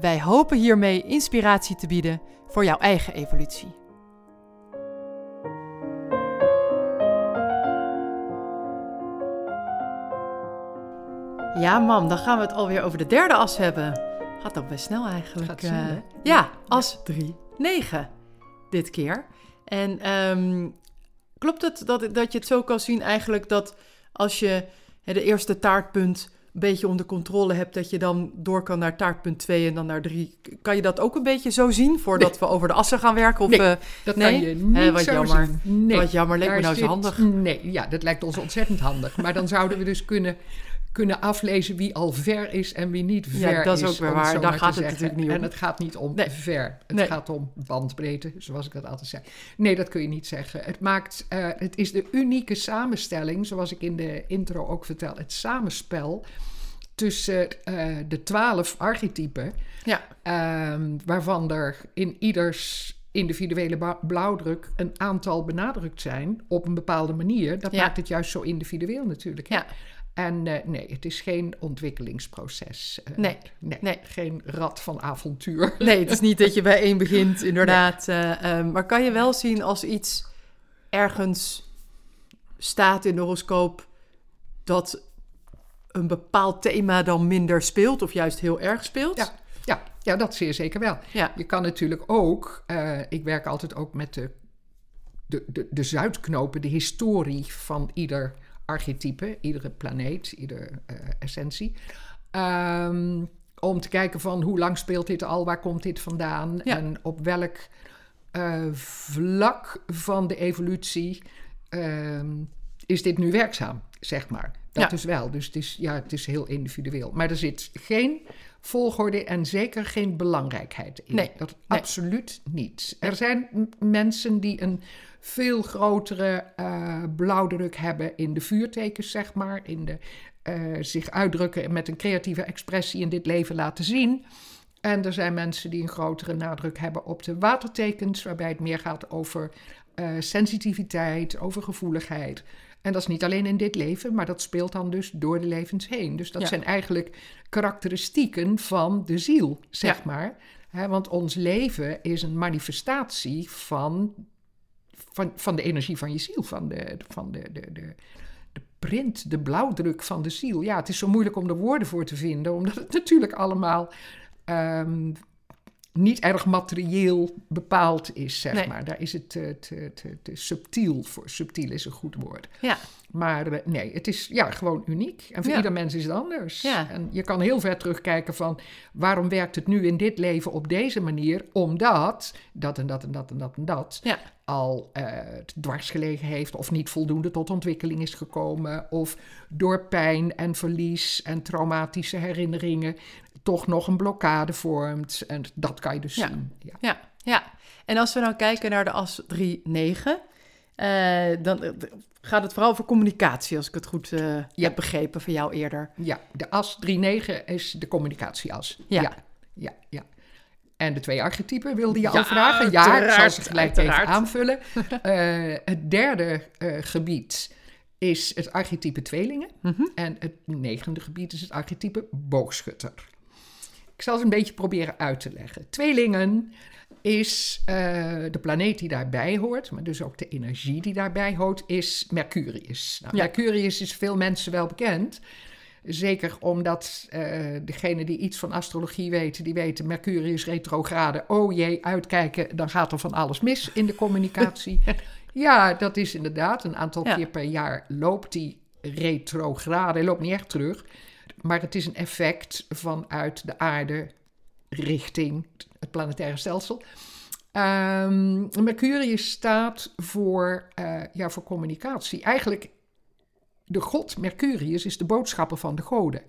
Wij hopen hiermee inspiratie te bieden voor jouw eigen evolutie. Ja, mam, dan gaan we het alweer over de derde as hebben. Gaat ook best snel eigenlijk. Gaat snel, hè? Eh, ja, as 3, 9 dit keer. En ehm, klopt het dat, dat je het zo kan zien eigenlijk dat als je hè, de eerste taartpunt beetje onder controle hebt, dat je dan door kan naar taartpunt 2 en dan naar 3. Kan je dat ook een beetje zo zien voordat we over de assen gaan werken? Of, Nee, eh, Dat nee? kan je niet Hè, wat zo jammer. zien. Nee. Wat jammer, leek me nou zo handig. Nee, ja, dat lijkt ons ontzettend handig. Maar dan zouden we dus kunnen, kunnen aflezen wie al ver is en wie niet Ja, ver dat is is. ook weer waar. Daar gaat het zeggen. natuurlijk niet om. En het gaat niet om Nee. ver. Het Nee. gaat om bandbreedte, zoals ik dat altijd zei. Nee, dat kun je niet zeggen. Het, maakt, eh, het is de unieke samenstelling, zoals ik in de intro ook vertel. Het samenspel tussen eh, de twaalf archetypen... Ja, Ehm, waarvan er in ieders individuele blauwdruk een aantal benadrukt zijn op een bepaalde manier. Dat Ja. maakt het juist zo individueel natuurlijk. ja, En eh, nee, het is geen ontwikkelingsproces. Eh, Nee, nee, nee. Geen rad van avontuur. nee, het is niet dat je bij één begint, inderdaad. eh, ehm, maar kan je wel zien als iets ergens staat in de horoscoop dat een bepaald thema dan minder speelt of juist heel erg speelt? Ja, ja, ja, dat zeer zeker wel. Ja. Je kan natuurlijk ook, ik werk altijd ook met de, de, de, de zuidknopen, de historie van ieder archetype, iedere planeet, iedere eh, essentie. Ehm, om te kijken van hoe lang speelt dit al, waar komt dit vandaan Ja. en op welk eh, vlak van de evolutie ehm, is dit nu werkzaam, zeg maar. Dat Ja. is wel, dus het is, ja, het is heel individueel. Maar er zit geen volgorde en zeker geen belangrijkheid in. Nee, Dat nee. absoluut niet. Er zijn mensen die een veel grotere eh, blauwdruk hebben in de vuurtekens, zeg maar. In de, eh, zich uitdrukken en met een creatieve expressie in dit leven laten zien. En er zijn mensen die een grotere nadruk hebben op de watertekens, waarbij het meer gaat over eh, sensitiviteit, over gevoeligheid. En dat is niet alleen in dit leven, maar dat speelt dan dus door de levens heen. Dus dat Ja. zijn eigenlijk karakteristieken van de ziel, zeg Ja. maar. Want ons leven is een manifestatie van, van, van de energie van je ziel, van de, van de, de, de, de print, de blauwdruk van de ziel. Ja, het is zo moeilijk om er woorden voor te vinden, omdat het natuurlijk allemaal ehm, niet erg materieel bepaald is, zeg Nee. maar. Daar is het te, te, te, te subtiel voor. Subtiel is een goed woord. Ja. Maar eh, nee, het is ja, gewoon uniek. En voor Ja. ieder mens is het anders. Ja. En je kan heel ver terugkijken van... waarom werkt het nu in dit leven op deze manier? Omdat dat en dat en dat en dat en dat... Ja. al eh, het dwars gelegen heeft... of niet voldoende tot ontwikkeling is gekomen... of door pijn en verlies en traumatische herinneringen... toch nog een blokkade vormt. En dat kan je dus Ja. zien. Ja. Ja, ja. En als we nou kijken naar de as 3-9, eh, dan eh, gaat het vooral over communicatie, als ik het goed eh, heb begrepen van jou eerder. Ja, de as 3-9 is de communicatieas. Ja. ja, ja. En de twee archetypen wilde je Ja, al vragen? Ja, ik zal ze gelijk even aanvullen. Het derde gebied is het archetype tweelingen. Mhm. En het negende gebied is het archetype boogschutter. Ik zal ze een beetje proberen uit te leggen. Tweelingen is eh, de planeet die daarbij hoort, maar dus ook de energie die daarbij hoort, is Mercurius. Nou, Ja. Mercurius is veel mensen wel bekend. Zeker omdat eh degene die iets van astrologie weten, die weten Mercurius retrograde. Oh jee, uitkijken, dan gaat er van alles mis in de communicatie. ja, dat is inderdaad. Een aantal Ja. keer per jaar loopt die retrograde. Hij loopt niet echt terug. Maar het is een effect vanuit de aarde richting het planetaire stelsel. Ehm, Mercurius staat voor, eh, ja, voor communicatie. Eigenlijk, de god Mercurius is de boodschapper van de goden.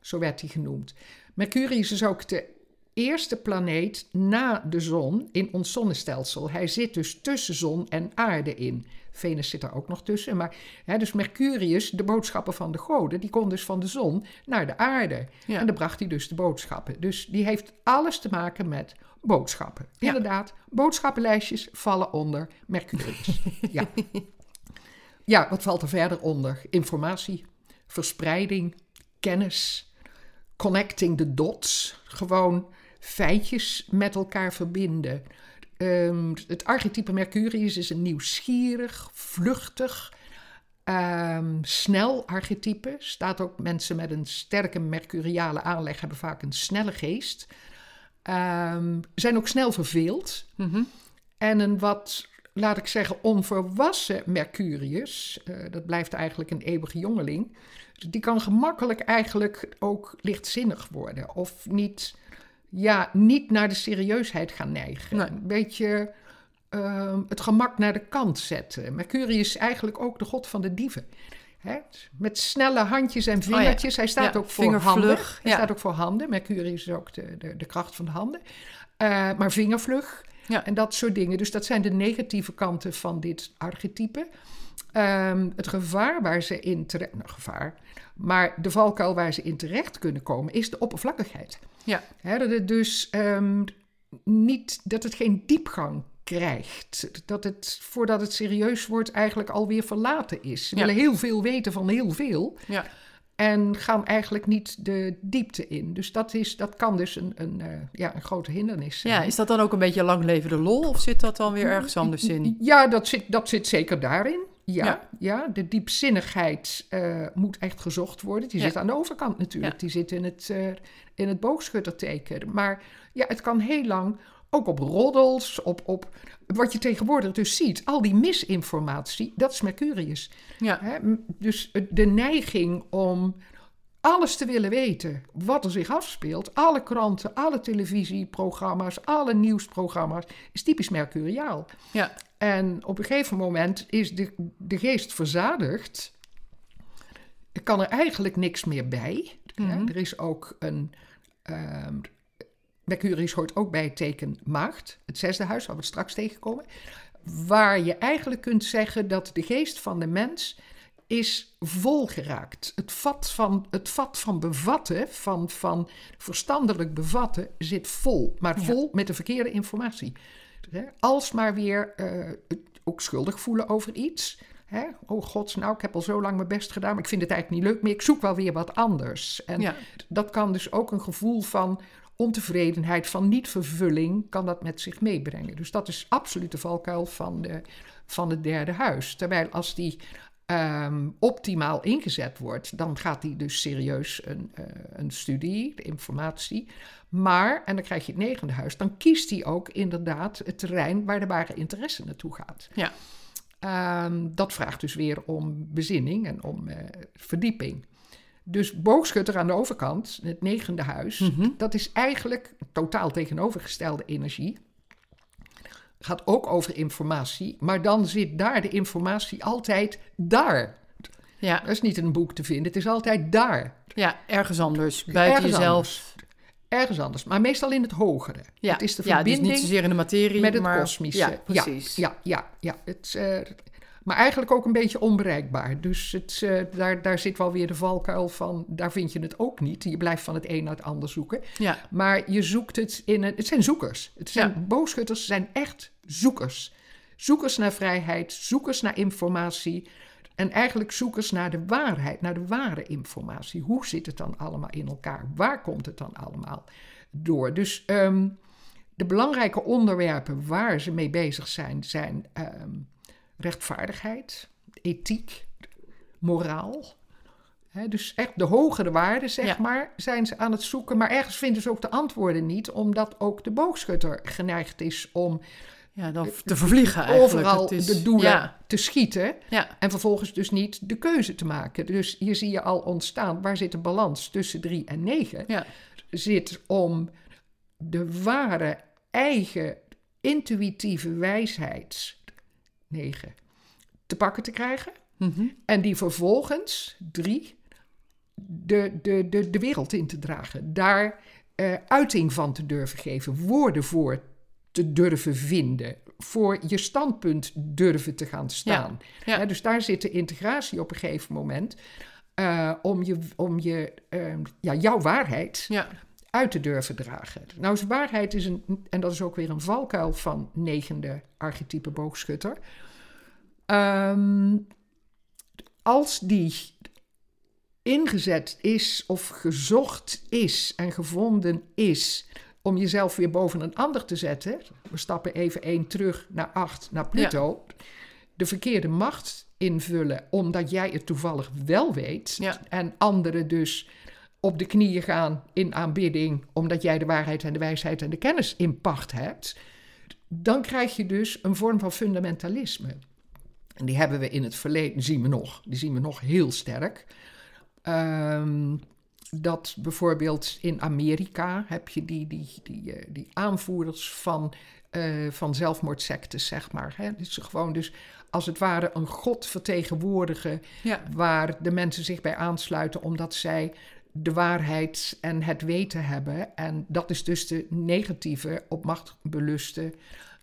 Zo werd hij genoemd. Mercurius is ook de eerste planeet na de zon in ons zonnestelsel. Hij zit dus tussen zon en aarde in. Venus zit er ook nog tussen. Maar, hè, dus Mercurius, de boodschappen van de goden, die kon dus van de zon naar de aarde. Ja. En dan bracht hij dus de boodschappen. Dus die heeft alles te maken met boodschappen. Ja. Inderdaad, boodschappenlijstjes vallen onder Mercurius. ja. ja, wat valt er verder onder? Informatie, verspreiding, kennis, connecting the dots. Gewoon feitjes met elkaar verbinden. Ehm, het archetype Mercurius is een nieuwsgierig, vluchtig, ehm, snel archetype. Staat ook mensen met een sterke mercuriale aanleg hebben vaak een snelle geest. Ehm, zijn ook snel verveeld. Mhm. En een wat, laat ik zeggen, onvolwassen Mercurius, eh, dat blijft eigenlijk een eeuwige jongeling, die kan gemakkelijk eigenlijk ook lichtzinnig worden. Of niet, ja, niet naar de serieusheid gaan neigen. Nee. Een beetje ehm, het gemak naar de kant zetten. Mercurius is eigenlijk ook de god van de dieven. Hè? Met snelle handjes en vingertjes. Hij staat Ja, ook voor vingervlug, handen. Hij ja. staat ook voor handen. Mercurius is ook de, de, de kracht van de handen. Eh, maar vingervlug en dat soort dingen. Dus dat zijn de negatieve kanten van dit archetype. Ehm, het gevaar waar ze in terecht... Nou, gevaar. Maar de valkuil waar ze in terecht kunnen komen... is de oppervlakkigheid. Ja. Dat het dus ehm, niet... dat het geen diepgang krijgt. Dat het, voordat het serieus wordt, eigenlijk alweer verlaten is. Ze Ja. willen heel veel weten van heel veel... Ja. En gaan eigenlijk niet de diepte in. Dus dat, is, dat kan dus een, een, eh, ja, een grote hindernis zijn. ja, is dat dan ook een beetje lang leven de lol? Of zit dat dan weer ergens anders in? Ja, dat zit, dat zit zeker daarin. Ja, Ja. ja. de diepzinnigheid eh, moet echt gezocht worden. Die Ja. zit aan de overkant natuurlijk. Ja. Die zit in het, eh, in het boogschutterteken. Maar ja, het kan heel lang ook op roddels, op, op wat je tegenwoordig dus ziet. Al die misinformatie, dat is Mercurius. Ja. Hè? Dus de neiging om alles te willen weten wat er zich afspeelt. Alle kranten, alle televisieprogramma's, alle nieuwsprogramma's is typisch Mercuriaal. Ja. En op een gegeven moment is de, de geest verzadigd. Er kan er eigenlijk niks meer bij. Mhm. Er is ook een. ehm Mercurius hoort ook bij het teken maagd, het zesde huis, waar we het straks tegenkomen. Waar je eigenlijk kunt zeggen dat de geest van de mens is volgeraakt. Het vat van, het vat van bevatten, van, van verstandelijk bevatten, zit vol. Maar Ja. vol met de verkeerde informatie. Hè, Alsmaar weer het ook schuldig voelen over iets. Hè? Oh god, nou, ik heb al zo lang mijn best gedaan, maar ik vind het eigenlijk niet leuk meer. Ik zoek wel weer wat anders. En Ja. dat kan dus ook een gevoel van ontevredenheid, van niet-vervulling, kan dat met zich meebrengen. Dus dat is absoluut de valkuil van, de, van het derde huis. Terwijl als die ehm, optimaal ingezet wordt, dan gaat die dus serieus een, eh, een studie, de informatie. Maar, en dan krijg je het negende huis, dan kiest hij ook inderdaad het terrein waar de ware interesse naartoe gaat. Ja. Ehm, dat vraagt dus weer om bezinning en om eh, verdieping. Dus boogschutter aan de overkant, het negende huis, Mhm. dat is eigenlijk totaal tegenovergestelde energie. Gaat ook over informatie, maar dan zit daar de informatie altijd daar. Ja. Dat is niet in een boek te vinden, het is altijd daar. ja, ergens anders. Buiten Ergens jezelf. anders. Ergens anders, maar meestal in het hogere. Ja. Het is de ja, dus verbinding niet zozeer in de materie, met het maar... kosmische. Ja, precies. Ja, ja, ja. Het, eh, maar eigenlijk ook een beetje onbereikbaar. Dus het, eh, daar, daar zit wel weer de valkuil van. Daar vind je het ook niet. Je blijft van het een naar het ander zoeken. Ja. Maar je zoekt het in een. Het zijn zoekers. Het zijn Ja. boogschutters zijn echt zoekers. Zoekers naar vrijheid, zoekers naar informatie. En eigenlijk zoekers naar de waarheid, naar de ware informatie. Hoe zit het dan allemaal in elkaar? Waar komt het dan allemaal door? Dus ehm, de belangrijke onderwerpen waar ze mee bezig zijn, zijn ehm, rechtvaardigheid, ethiek, moraal. Dus echt de hogere waarden, zeg Ja. maar, zijn ze aan het zoeken. Maar ergens vinden ze ook de antwoorden niet, omdat ook de boogschutter geneigd is om Ja, dan te vervliegen eigenlijk. overal Het is- de doelen Ja, te schieten. ja, En vervolgens dus niet de keuze te maken. Dus hier zie je al ontstaan, waar zit de balans tussen 3 en 9? ja. Zit om de ware eigen intuïtieve wijsheid, 9, te pakken te krijgen. Mhm. En die vervolgens, drie, de, de, de, de wereld in te dragen. Daar eh, uiting van te durven geven, woorden voor te durven vinden, voor je standpunt durven te gaan staan. ja. Dus daar zit de integratie op een gegeven moment eh, om, je, om je, ehm, ja, jouw waarheid Ja, uit te durven dragen. Nou, waarheid is een, en dat is ook weer een valkuil van negende archetype boogschutter. Ehm, als die ingezet is of gezocht is en gevonden is om jezelf weer boven een ander te zetten. We stappen even één terug naar acht, naar Pluto. De verkeerde macht invullen omdat jij het toevallig wel weet. Ja. En anderen dus op de knieën gaan in aanbidding omdat jij de waarheid en de wijsheid en de kennis in pacht hebt. Dan krijg je dus een vorm van fundamentalisme. En die hebben we in het verleden, zien we nog, die zien we nog heel sterk. Ehm, dat bijvoorbeeld in Amerika heb je die, die, die, eh, die aanvoerders van, eh, van zelfmoordsectes, zeg maar. Hè? Dat ze gewoon dus als het ware een god vertegenwoordigen ja, waar de mensen zich bij aansluiten omdat zij waarheid en het weten hebben. En dat is dus de negatieve, op macht beluste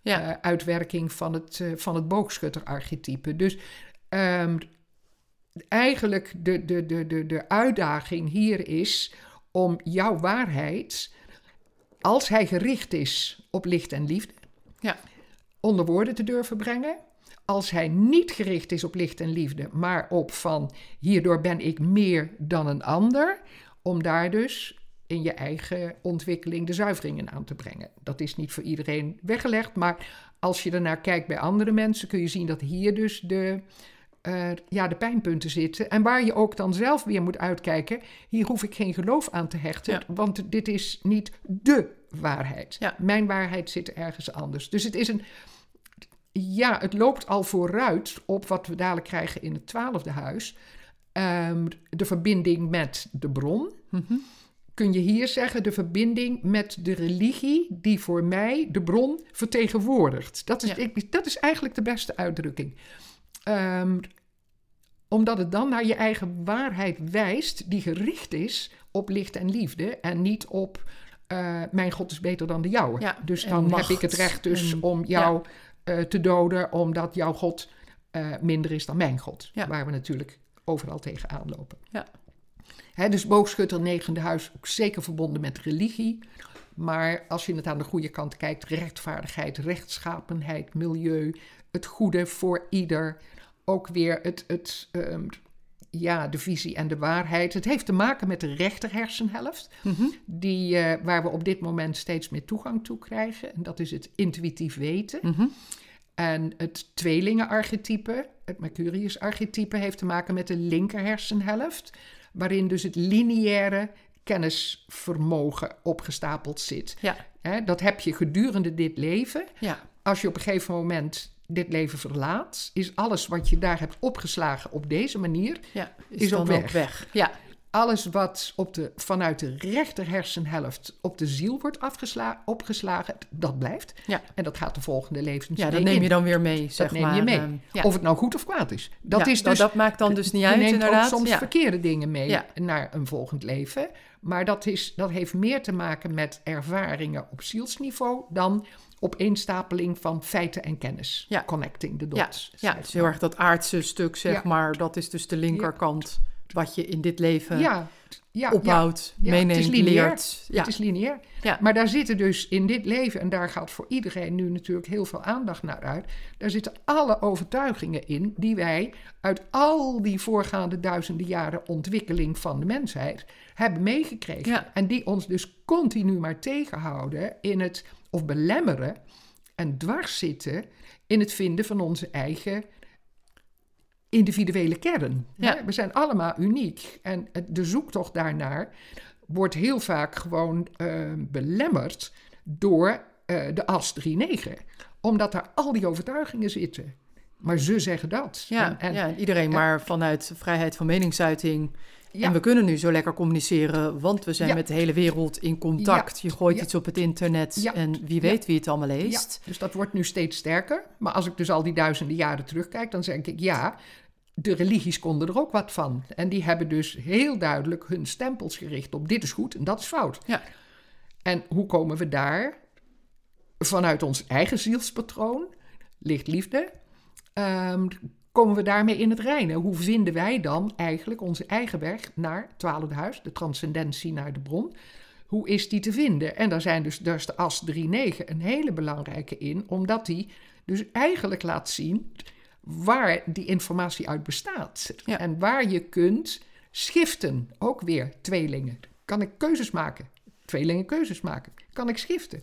ja. eh, uitwerking van het, eh, van het boogschutterarchetype. Dus ehm, eigenlijk de, de, de, de, de uitdaging hier is om jouw waarheid, als hij gericht is op licht en liefde, Ja. onder woorden te durven brengen. Als hij niet gericht is op licht en liefde, maar op van hierdoor ben ik meer dan een ander, om daar dus in je eigen ontwikkeling de zuiveringen aan te brengen. Dat is niet voor iedereen weggelegd, maar als je ernaar kijkt bij andere mensen, kun je zien dat hier dus de, eh, ja, de pijnpunten zitten. En waar je ook dan zelf weer moet uitkijken, hier hoef ik geen geloof aan te hechten, Ja. want dit is niet de waarheid. Ja. Mijn waarheid zit ergens anders. Dus het is een, ja, het loopt al vooruit op wat we dadelijk krijgen in het twaalfde huis. Ehm, de verbinding met de bron. Mhm. Kun je hier zeggen de verbinding met de religie die voor mij de bron vertegenwoordigt. Dat is, Ja. ik, dat is eigenlijk de beste uitdrukking. Ehm, omdat het dan naar je eigen waarheid wijst, die gericht is op licht en liefde en niet op eh, mijn God is beter dan de jouwe. Ja, dus dan heb ik het recht dus en- om jou eh, te doden omdat jouw God eh, minder is dan mijn God. Ja. Waar we natuurlijk overal tegenaan lopen. Ja. Hè, dus boogschutter, negende huis, ook zeker verbonden met religie. Maar als je het aan de goede kant kijkt, rechtvaardigheid, rechtschapenheid, milieu, het goede voor ieder. Ook weer het, het, ehm, ja, de visie en de waarheid. Het heeft te maken met de rechter hersenhelft, Mhm. die, eh, waar we op dit moment steeds meer toegang toe krijgen. En dat is het intuïtief weten. Mhm. En het tweelingenarchetype, het Mercurius-archetype, heeft te maken met de linker hersenhelft, waarin dus het lineaire kennisvermogen opgestapeld zit. Ja, dat heb je gedurende dit leven. ja, Als je op een gegeven moment dit leven verlaat, is alles wat je daar hebt opgeslagen op deze manier, ja. Is, ook ook weg. weg. Ja, alles wat op de, vanuit de rechter hersenhelft op de ziel wordt afgesla, opgeslagen, dat blijft. ja. En dat gaat de volgende levens ja dat neem in. je dan weer mee, zeg neem maar. je mee. ehm, ja. Of het nou goed of kwaad is. Dat is nou, dus. dat maakt dan dus niet je uit, neemt inderdaad. ook soms verkeerde dingen mee naar een volgend leven. Maar dat, is, dat heeft meer te maken met ervaringen op zielsniveau dan opeenstapeling van feiten en kennis. Ja. Connecting the dots. ja, het is heel maar. erg dat aardse stuk, zeg Ja. maar. Dat is dus de linkerkant wat je in dit leven ja, ja, opbouwt, ja, het is meeneemt, lineair. leert. Ja, Ja, het is lineair. Ja. Maar daar zitten dus in dit leven, en daar gaat voor iedereen nu natuurlijk heel veel aandacht naar uit. Daar zitten alle overtuigingen in die wij uit al die voorgaande duizenden jaren ontwikkeling van de mensheid hebben meegekregen. En die ons dus continu maar tegenhouden in het, of belemmeren en dwars zitten in het vinden van onze eigen individuele kern. Ja. We zijn allemaal uniek. En de zoektocht daarnaar wordt heel vaak gewoon eh, belemmerd door eh, de as 3-9. Omdat daar al die overtuigingen zitten. Maar ze zeggen dat. ja, En- en- ja, iedereen maar vanuit vrijheid van meningsuiting. Ja. En we kunnen nu zo lekker communiceren, want we zijn Ja. met de hele wereld in contact. Je gooit iets op het internet en wie weet wie het allemaal leest. Ja, dus dat wordt nu steeds sterker. Maar als ik dus al die duizenden jaren terugkijk, dan denk ik ja. De religies konden er ook wat van. En die hebben dus heel duidelijk hun stempels gericht op dit is goed en dat is fout. Ja. En hoe komen we daar? Vanuit ons eigen zielspatroon, lichtliefde, um, komen we daarmee in het reinen. Hoe vinden wij dan eigenlijk onze eigen weg naar het twaalfde huis, de transcendentie naar de bron? Hoe is die te vinden? En daar zijn dus, daar is de as 3-9 een hele belangrijke in, omdat die dus eigenlijk laat zien waar die informatie uit bestaat. En waar je kunt schiften. Ook weer tweelingen. Kan ik keuzes maken? Tweelingen keuzes maken. Kan ik schiften?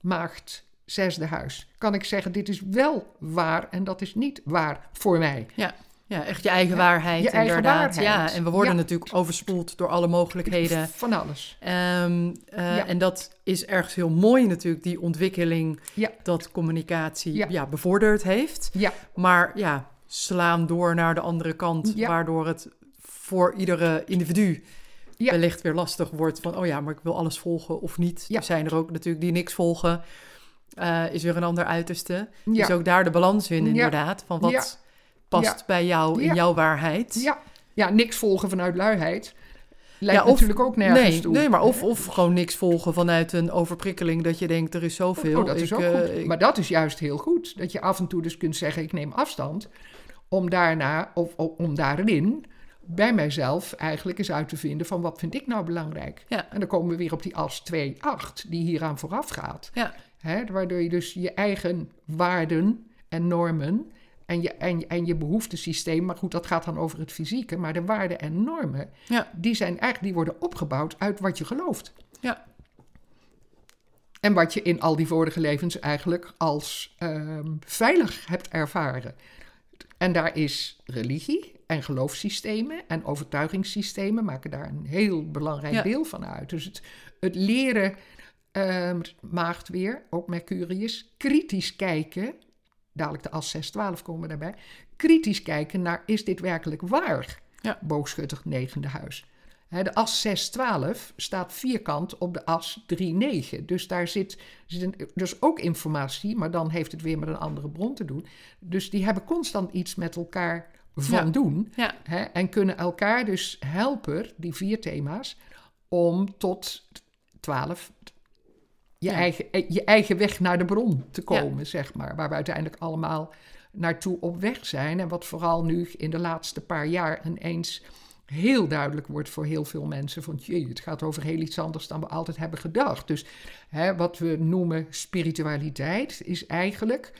Maagd, zesde huis. Kan ik zeggen, dit is wel waar en dat is niet waar voor mij. Ja. Ja, echt je eigen waarheid. Je eigen inderdaad. waarheid. Ja, en we worden natuurlijk overspoeld door alle mogelijkheden. Van alles. Um, uh, En dat is ergens heel mooi natuurlijk, die ontwikkeling dat communicatie ja. bevorderd heeft. Ja. Maar ja, slaan door naar de andere kant, waardoor het voor iedere individu wellicht weer lastig wordt van, oh ja, maar ik wil alles volgen of niet. Er zijn er ook natuurlijk die niks volgen. Uh, is weer een ander uiterste. Dus ook daar de balans in inderdaad, van wat past bij jou in jouw waarheid. Ja. ja, niks volgen vanuit luiheid. Lijkt ja, of, natuurlijk ook nergens nee, toe. Nee, maar of, of gewoon niks volgen vanuit een overprikkeling dat je denkt, er is zoveel. Oh, dat is ook uh, goed. Ik... Maar dat is juist heel goed. Dat je af en toe dus kunt zeggen, ik neem afstand. Om daarna, of, of om daarin bij mijzelf eigenlijk eens uit te vinden van wat vind ik nou belangrijk. Ja. En dan komen we weer op die as 2-8 die hieraan vooraf gaat. Ja. Hè, waardoor je dus je eigen waarden en normen en je, en, en je behoeftesysteem, maar goed, dat gaat dan over het fysieke, maar de waarden en normen, ja. die, zijn eigenlijk, die worden opgebouwd uit wat je gelooft. Ja. En wat je in al die vorige levens eigenlijk als uh, veilig hebt ervaren. En daar is religie en geloofssystemen en overtuigingssystemen maken daar een heel belangrijk deel van uit. Dus het, het leren, uh, maagt weer, ook Mercurius, kritisch kijken dadelijk de as 612 komen daarbij, kritisch kijken naar is dit werkelijk waar? Ja. Boogschuttig negende huis. de as 612 staat vierkant op de as 39. Dus daar zit, zit dus ook informatie, maar dan heeft het weer met een andere bron te doen. Dus die hebben constant iets met elkaar van doen. Ja. en kunnen elkaar dus helpen, die vier thema's, om tot 12 je, eigen, eh, je eigen weg naar de bron te komen, zeg maar. Waar we uiteindelijk allemaal naartoe op weg zijn. En wat vooral nu in de laatste paar jaar ineens heel duidelijk wordt voor heel veel mensen. Van jee, het gaat over heel iets anders dan we altijd hebben gedacht. Dus hè, wat we noemen spiritualiteit is eigenlijk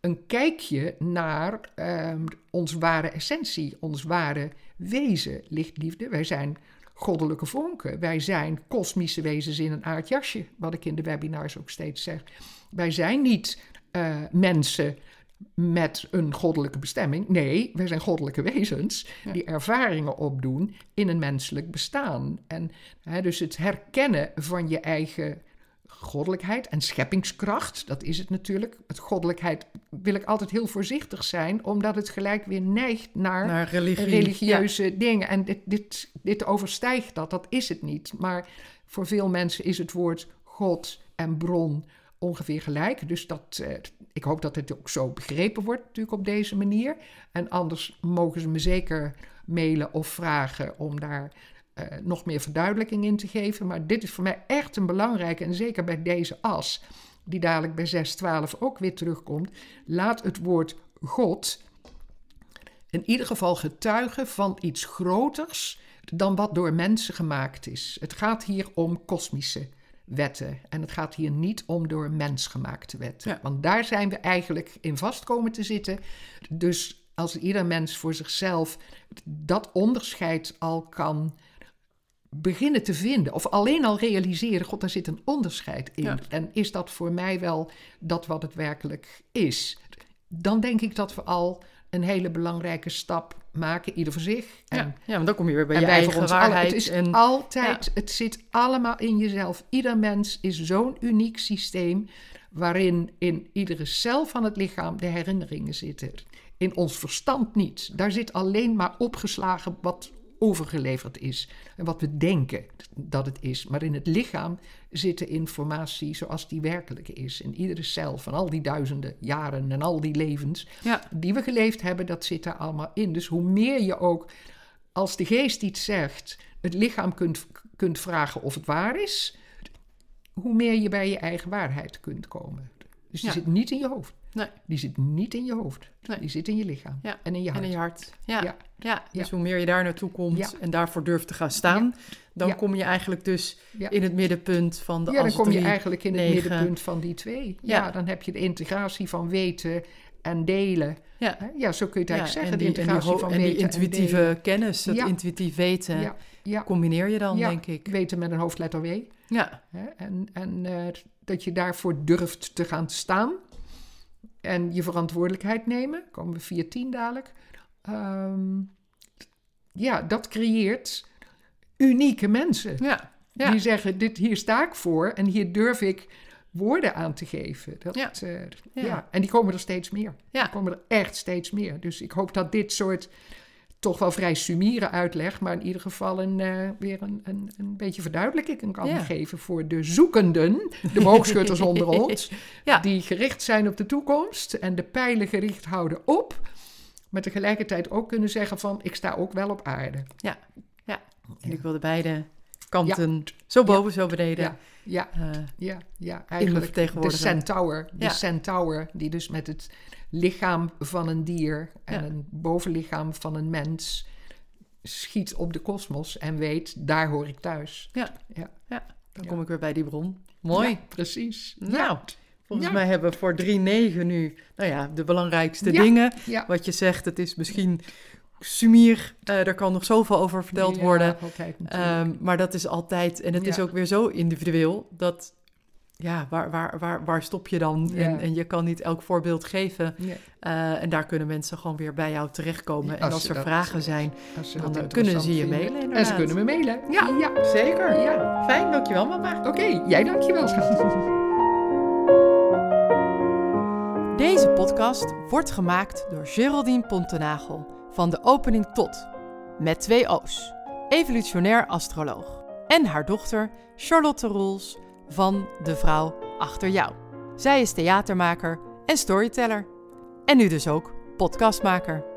een kijkje naar uh, ons ware essentie, ons ware wezen, lichtliefde. Wij zijn goddelijke vonken. Wij zijn kosmische wezens in een aardjasje, wat ik in de webinars ook steeds zeg. Wij zijn niet uh, mensen met een goddelijke bestemming. Nee, wij zijn goddelijke wezens die ervaringen opdoen in een menselijk bestaan. En hè, dus het herkennen van je eigen goddelijkheid en scheppingskracht, dat is het natuurlijk. Het goddelijkheid wil ik altijd heel voorzichtig zijn, omdat het gelijk weer neigt naar, naar religieuze dingen. En dit, dit, dit overstijgt dat, dat is het niet. Maar voor veel mensen is het woord God en bron ongeveer gelijk. Dus dat, eh, ik hoop dat het ook zo begrepen wordt, natuurlijk op deze manier. En anders mogen ze me zeker mailen of vragen om daar uh, nog meer verduidelijking in te geven. Maar dit is voor mij echt een belangrijke, en zeker bij deze as, die dadelijk bij 612 ook weer terugkomt. Laat het woord God in ieder geval getuigen van iets groters dan wat door mensen gemaakt is. Het gaat hier om kosmische wetten. En het gaat hier niet om door mens gemaakte wetten. Want daar zijn we eigenlijk in vast komen te zitten. Dus als ieder mens voor zichzelf dat onderscheid al kan beginnen te vinden, of alleen al realiseren, god, daar zit een onderscheid in. En is dat voor mij wel dat wat het werkelijk is? Dan denk ik dat we al een hele belangrijke stap maken, ieder voor zich. En, ja, ja want dan kom je weer bij je eigen waarheid. het is en, altijd, het zit allemaal in jezelf. Ieder mens is zo'n uniek systeem waarin in iedere cel van het lichaam de herinneringen zitten. In ons verstand niet. Daar zit alleen maar opgeslagen wat overgeleverd is en wat we denken dat het is. Maar in het lichaam zit de informatie zoals die werkelijk is. In iedere cel van al die duizenden jaren en al die levens die we geleefd hebben, dat zit daar allemaal in. Dus hoe meer je ook, als de geest iets zegt, het lichaam kunt, kunt vragen of het waar is. hoe meer je bij je eigen waarheid kunt komen. Dus die Ja. zit niet in je hoofd. Nee. Die zit niet in je hoofd. Nee. Die zit in je lichaam Ja. en in je En hart. in je hart. Ja. Ja. Ja. Dus hoe meer je daar naartoe komt en daarvoor durft te gaan staan, dan kom je eigenlijk dus in het middenpunt van de Ja, dan kom je eigenlijk in het middenpunt van die twee. Ja. Dan heb je de integratie van weten en delen. Ja. Ja, zo kun je het eigenlijk en zeggen. die, de en die, integratie ho- van en die intuïtieve kennis, dat intuïtief weten, combineer je dan, denk ik. weten met een hoofdletter W. Ja? En, en eh, dat je daarvoor durft te gaan staan. En je verantwoordelijkheid nemen. Komen we via tien dadelijk. Ehm, ja, dat creëert unieke mensen. ja, ja. Die zeggen, dit, hier sta ik voor en hier durf ik woorden aan te geven. Dat, Ja. eh, Ja. ja. En die komen er steeds meer. Ja. Die komen er echt steeds meer. Dus ik hoop dat dit soort toch wel vrij sumiere uitleg, maar in ieder geval een, eh, weer een, een, een beetje verduidelijking kan Ja. geven voor de zoekenden, de boogschutters onder ons, Ja. die gericht zijn op de toekomst en de pijlen gericht houden op, maar tegelijkertijd ook kunnen zeggen van, ik sta ook wel op aarde. En ik wilde beide kanten, zo boven, zo beneden, Ja, ja. eh, Ja, ja eigenlijk de centaur. De centaur, die dus met het lichaam van een dier en een bovenlichaam van een mens schiet op de kosmos en weet, daar hoor ik thuis. Ja. ja. dan kom ik weer bij die bron. Mooi. Precies. Nou, volgens mij hebben we voor 3-9 nu, nou ja, de belangrijkste dingen. Wat je zegt, het is misschien sumier, eh er kan nog zoveel over verteld Ja, worden. Ehm, maar dat is altijd, en het is ook weer zo individueel, dat ja, waar, waar, waar, waar stop je dan? Ja. En, en je kan niet elk voorbeeld geven. Ja, Eh, en daar kunnen mensen gewoon weer bij jou terechtkomen. en Als er dat, vragen eh, zijn, als dan eh, kunnen ze je mailen En ze kunnen me mailen. Ja. ja. Zeker. Ja. Fijn, dankjewel mama. Oké, jij dankjewel. Deze podcast wordt gemaakt door Geraldine Pontenagel van de opening tot, met twee O's, evolutionair astroloog, en haar dochter Charlotte Roels van De Vrouw Achter Jou. Zij is theatermaker en storyteller. En nu dus ook podcastmaker.